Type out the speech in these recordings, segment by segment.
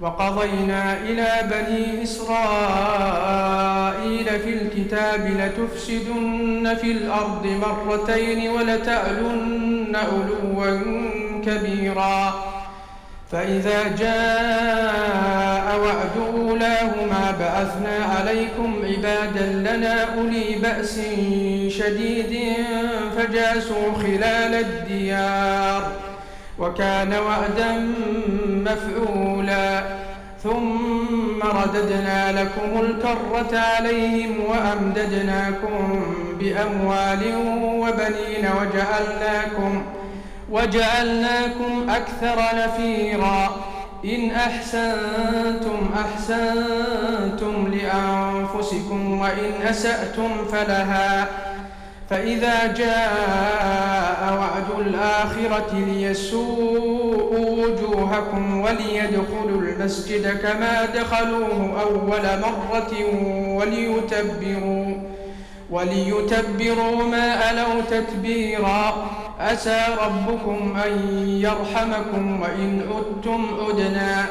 وقضينا إلى بني إسرائيل في الكتاب لتفسدن في الأرض مرتين ولتألن علوا كبيرا. فإذا جاء وعد أولاهما بعثنا عليكم عبادا لنا أولي بأس شديد فجاسوا خلال الديار. وكان وعدا مفعولا. ثم رددنا لكم الكرة عليهم وأمددناكم بأموال وبنين وجعلناكم وجعلناكم أكثر نفيرا. إن أحسنتم أحسنتم لأنفسكم وإن أسأتم فلها. فإذا جاء وعد الآخرة ليسوءوا وجوهكم وليدخلوا المسجد كما دخلوه أول مرة وليتبروا وليتبروا ما ألوا تتبيرا. أسى ربكم أن يرحمكم وإن عدتم عدنا.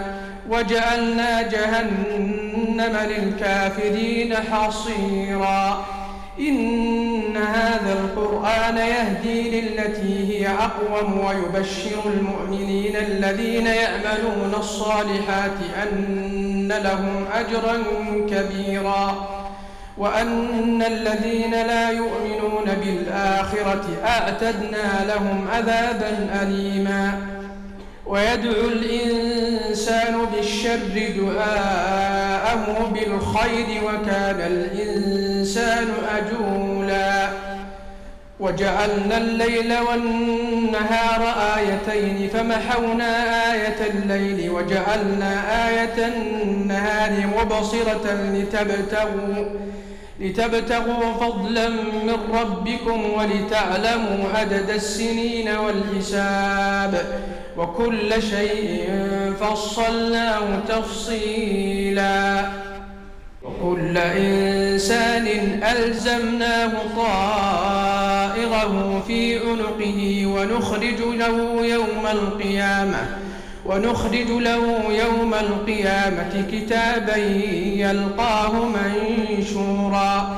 وجعلنا جهنم للكافرين حصيرا. إن هذا القرآن يهدي للتي هي أقوم ويبشر المؤمنين الذين يعملون الصالحات أن لهم أجرا كبيرا وأن الذين لا يؤمنون بالآخرة أعتدنا لهم عذابا أليما ويدعو الإنسان بالشر دعاءه بالخير وكان الإنسان أجولا. وجعلنا الليل والنهار آيتين فمحونا آية الليل وجعلنا آية النهار مبصرة لتبتغوا لتبتغوا فضلا من ربكم ولتعلموا عدد السنين والحساب. وكل شيء فصلناه تفصيلا. وكل إنسان ألزمناه طائره في عنقه ونخرج له يوم القيامة ونخرج له يوم القيامة كتابا يلقاه منشورا.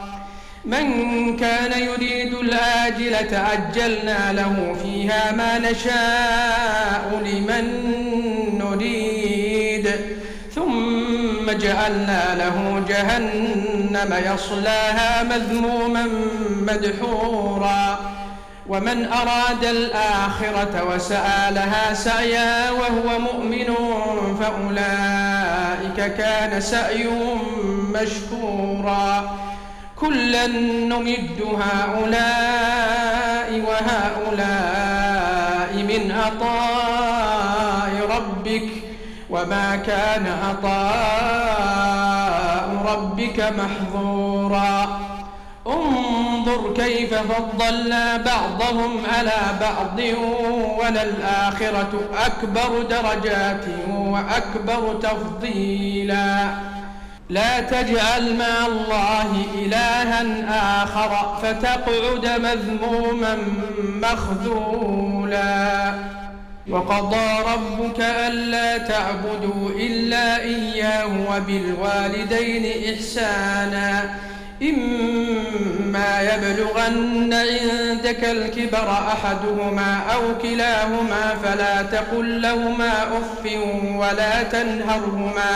من كان يريد الآجلة عجلنا له فيها ما نشاء لمن نريد. ثم جعلنا له جهنم يصلاها مذموما مدحورا. ومن أراد الآخرة وسعى لها سعيا وهو مؤمن فأولئك كان سعيهم مشكورا. كلا نمد هؤلاء وهؤلاء من عطاء ربك وما كان عطاء ربك محظورا. انظر كيف فضلنا بعضهم على بعض وللآخرة أكبر درجات وأكبر تفضيلا. لا تجعل مع الله إلها آخر فتقعد مذموما مخذولا. وقضى ربك ألا تعبدوا إلا إياه وبالوالدين إحسانا. إما يبلغن عندك الكبر أحدهما أو كلاهما فلا تقل لهما أف ولا تنهرهما.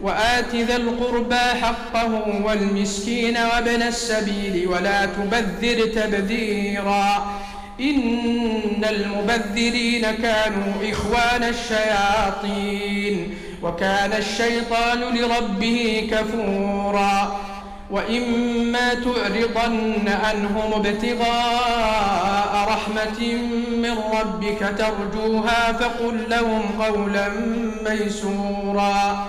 وآت ذا القربى حقه والمسكين وابن السبيل ولا تبذر تبذيرا. إن المبذرين كانوا إخوان الشياطين وكان الشيطان لربه كفورا. وإما تعرضن عنهم ابتغاء رحمة من ربك ترجوها فقل لهم قولا ميسورا.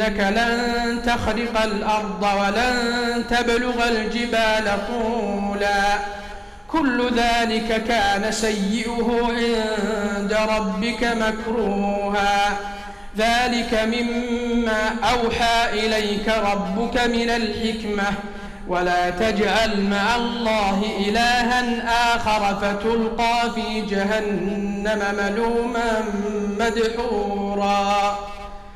إنك لن تخرق الأرض ولن تبلغ الجبال طولا. كل ذلك كان سيئه عند ربك مكروها. ذلك مما أوحى إليك ربك من الحكمة. ولا تجعل مع الله إلها آخر فتلقى في جهنم ملوما مدحورا.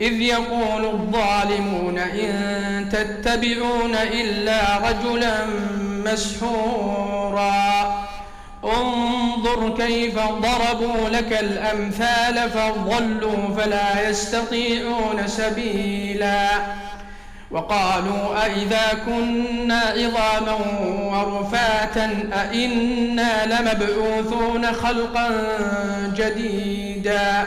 إذ يقول الظالمون إن تتبعون إلا رجلا مسحورا. انظر كيف ضربوا لك الأمثال فضلوا فلا يستطيعون سبيلا. وقالوا أئذا كنا عظاما ورفاتا أئنا لمبعوثون خلقا جديدا.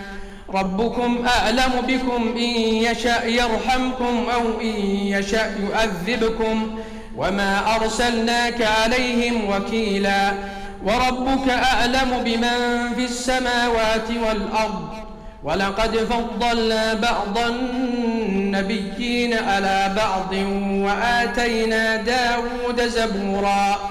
ربكم أعلم بكم إن يشاء يرحمكم أو إن يشاء يؤذبكم وما أرسلناك عليهم وكيلا وربك أعلم بمن في السماوات والأرض ولقد فضلنا بعض النبيين على بعض وآتينا داود زبوراً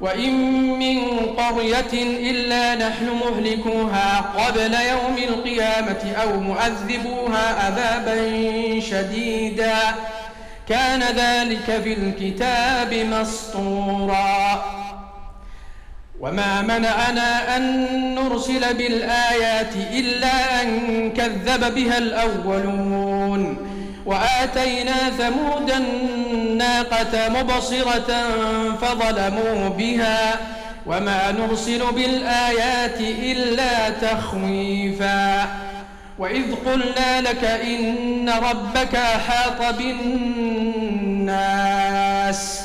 وإن من قرية إلا نحن مهلكوها قبل يوم القيامة أو مؤذبوها عذابا شديدا كان ذلك في الكتاب مسطورا وما منعنا أن نرسل بالآيات إلا أن كذب بها الأولون وآتينا ثمود الناقة مبصرة فظلموا بها وما نرسل بالآيات إلا تخويفا وإذ قلنا لك إن ربك أحاط بالناس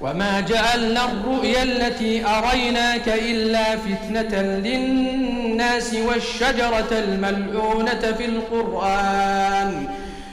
وما جعلنا الرؤيا التي أريناك إلا فتنة للناس والشجرة الملعونة في القرآن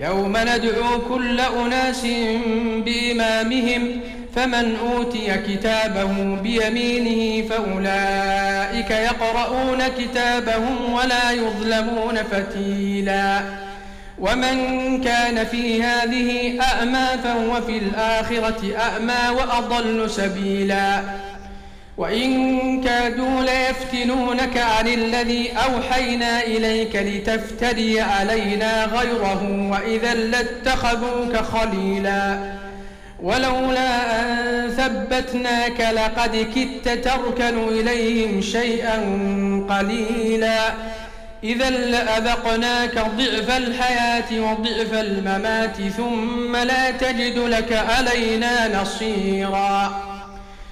يوم ندعو كل أناس بإمامهم فمن أوتي كتابه بيمينه فأولئك يقرؤون كتابهم ولا يظلمون فتيلا. ومن كان في هذه أعمى فهو في الآخرة أعمى وأضل سبيلا. وإن كادوا ليفتنونك عن الذي أوحينا إليك لتفتري علينا غيره وإذا لاتخذوك خليلا. ولولا أن ثبتناك لقد كدت تركن إليهم شيئا قليلا. إذا لأذقناك ضعف الحياة وضعف الممات ثم لا تجد لك علينا نصيراً.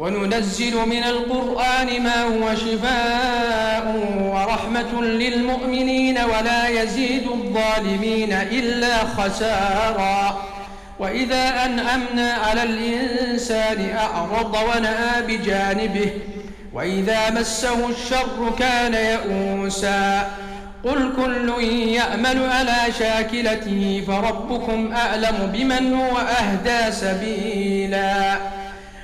وننزل من القرآن ما هو شفاء ورحمة للمؤمنين ولا يزيد الظالمين إلا خسارا. وإذا أنعمنا على الإنسان أعرض ونأى بجانبه وإذا مسه الشر كان يئوسا قل كل يعمل على شاكلته فربكم أعلم بمن هو أهدى سبيلاً.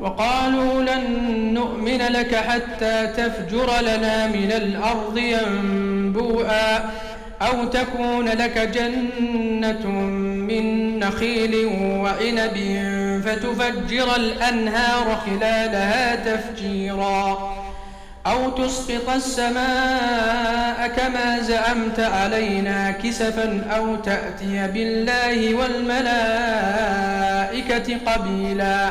وقالوا لن نؤمن لك حتى تفجر لنا من الأرض ينبوءا أو تكون لك جنة من نخيل وعنب فتفجر الأنهار خلالها تفجيرا أو تسقط السماء كما زعمت علينا كسفا أو تأتي بالله والملائكة قبيلا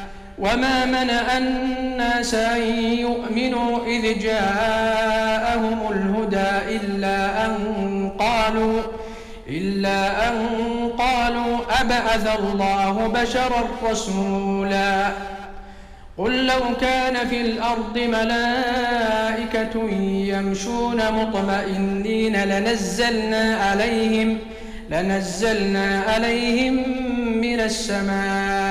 وما منع الناس أن يؤمنوا إذ جاءهم الهدى إلا أن قالوا إلا أن قالوا أبعث الله بشرا رسولا قل لو كان في الأرض ملائكة يمشون مطمئنين لنزلنا عليهم لنزلنا عليهم من السماء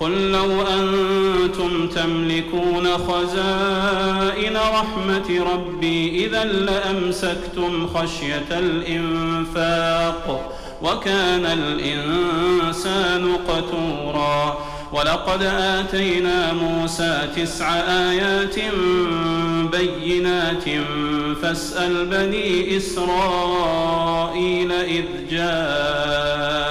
قل لو أنتم تملكون خزائن رحمة ربي إذا لأمسكتم خشية الإنفاق وكان الإنسان قتورا ولقد آتينا موسى تسع آيات بينات فاسأل بني إسرائيل إذ جاءهم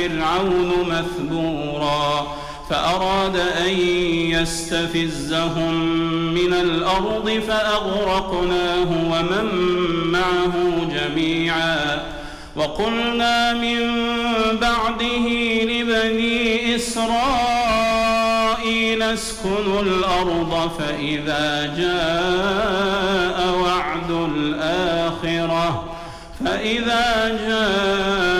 فرعون مثبورا فأراد أن يستفزهم من الأرض فأغرقناه ومن معه جميعا وقلنا من بعده لبني إسرائيل اسكنوا الأرض فإذا جاء وعد الآخرة فإذا جاء